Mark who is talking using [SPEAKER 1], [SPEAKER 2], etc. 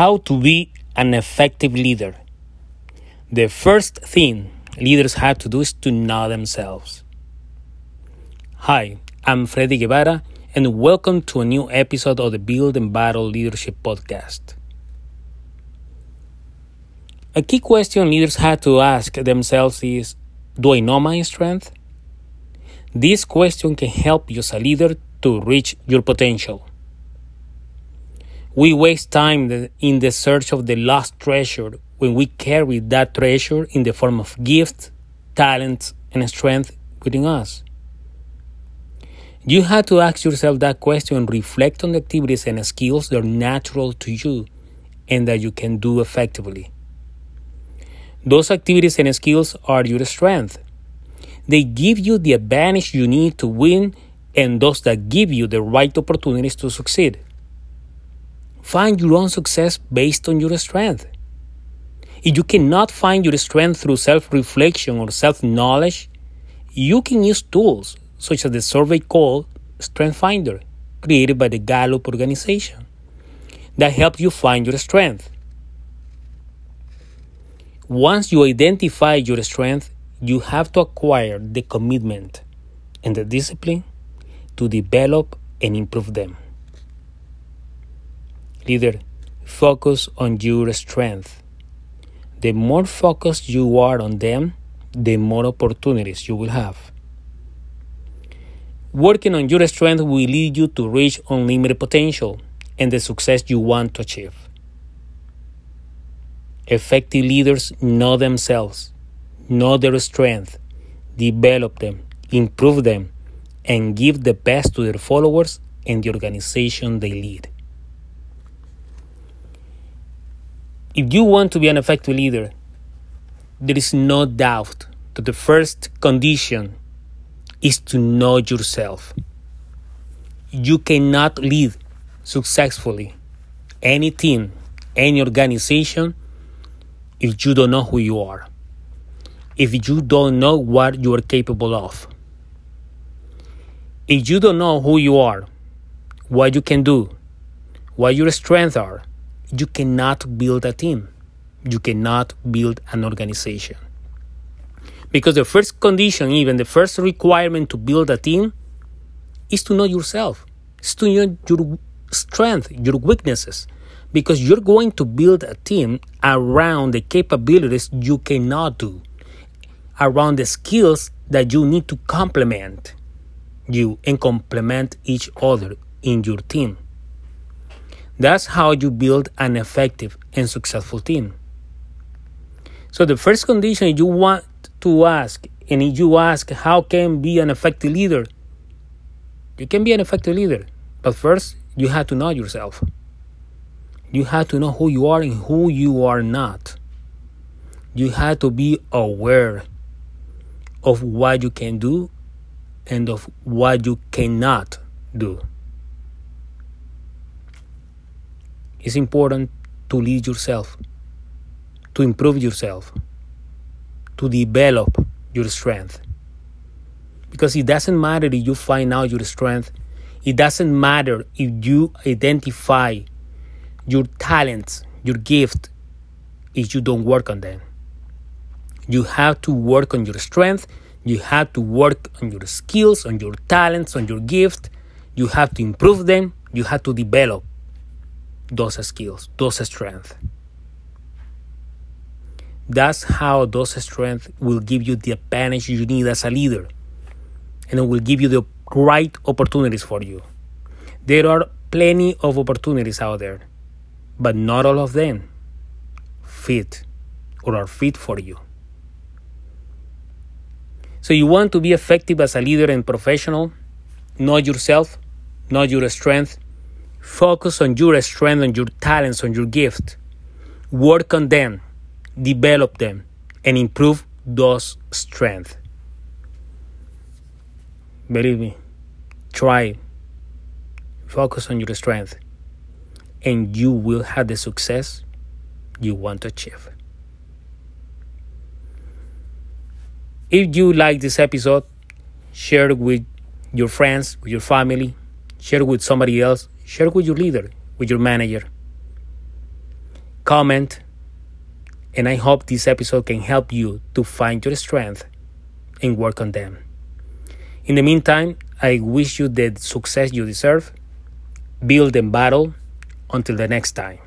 [SPEAKER 1] How to be an effective leader. The first thing leaders have to do is to know themselves. Hi, I'm Freddy Guevara, and welcome to a new episode of the Build and Battle Leadership Podcast. A key question leaders have to ask themselves is Do I know my strength? This question can help you as a leader to reach your potential. We waste time in the search of the lost treasure when we carry that treasure in the form of gifts, talents, and strength within us. You have to ask yourself that question and reflect on the activities and skills that are natural to you and that you can do effectively. Those activities and skills are your strength. They give you the advantage you need to win and those that give you the right opportunities to succeed. Find your own success based on your strength. If you cannot find your strength through self reflection or self knowledge, you can use tools such as the survey called Strength Finder, created by the Gallup organization, that helps you find your strength. Once you identify your strength, you have to acquire the commitment and the discipline to develop and improve them. Leader, focus on your strength. The more focused you are on them, the more opportunities you will have. Working on your strength will lead you to reach unlimited potential and the success you want to achieve. Effective leaders know themselves, know their strength, develop them, improve them, and give the best to their followers and the organization they lead. If you want to be an effective leader, there is no doubt that the first condition is to know yourself. You cannot lead successfully any team, any organization, if you don't know who you are, if you don't know what you are capable of. If you don't know who you are, what you can do, what your strengths are, you cannot build a team. You cannot build an organization. Because the first condition, even the first requirement to build a team, is to know yourself, is to know your strength, your weaknesses. Because you're going to build a team around the capabilities you cannot do, around the skills that you need to complement you and complement each other in your team. That's how you build an effective and successful team. So the first condition you want to ask, and if you ask how can be an effective leader, you can be an effective leader. But first you have to know yourself. You have to know who you are and who you are not. You have to be aware of what you can do and of what you cannot do. It's important to lead yourself, to improve yourself, to develop your strength. Because it doesn't matter if you find out your strength, it doesn't matter if you identify your talents, your gift, if you don't work on them. You have to work on your strength, you have to work on your skills, on your talents, on your gift. You have to improve them, you have to develop those skills, those strengths. That's how those strengths will give you the advantage you need as a leader. And it will give you the right opportunities for you. There are plenty of opportunities out there, but not all of them fit or are fit for you. So you want to be effective as a leader and professional, not yourself, not your strength, Focus on your strength, on your talents, on your gift. Work on them, develop them, and improve those strengths. Believe me, try. Focus on your strength, and you will have the success you want to achieve. If you like this episode, share it with your friends, with your family, share it with somebody else Share with your leader, with your manager. comment, and I hope this episode can help you to find your strength and work on them. In the meantime, I wish you the success you deserve. Build and battle. Until the next time.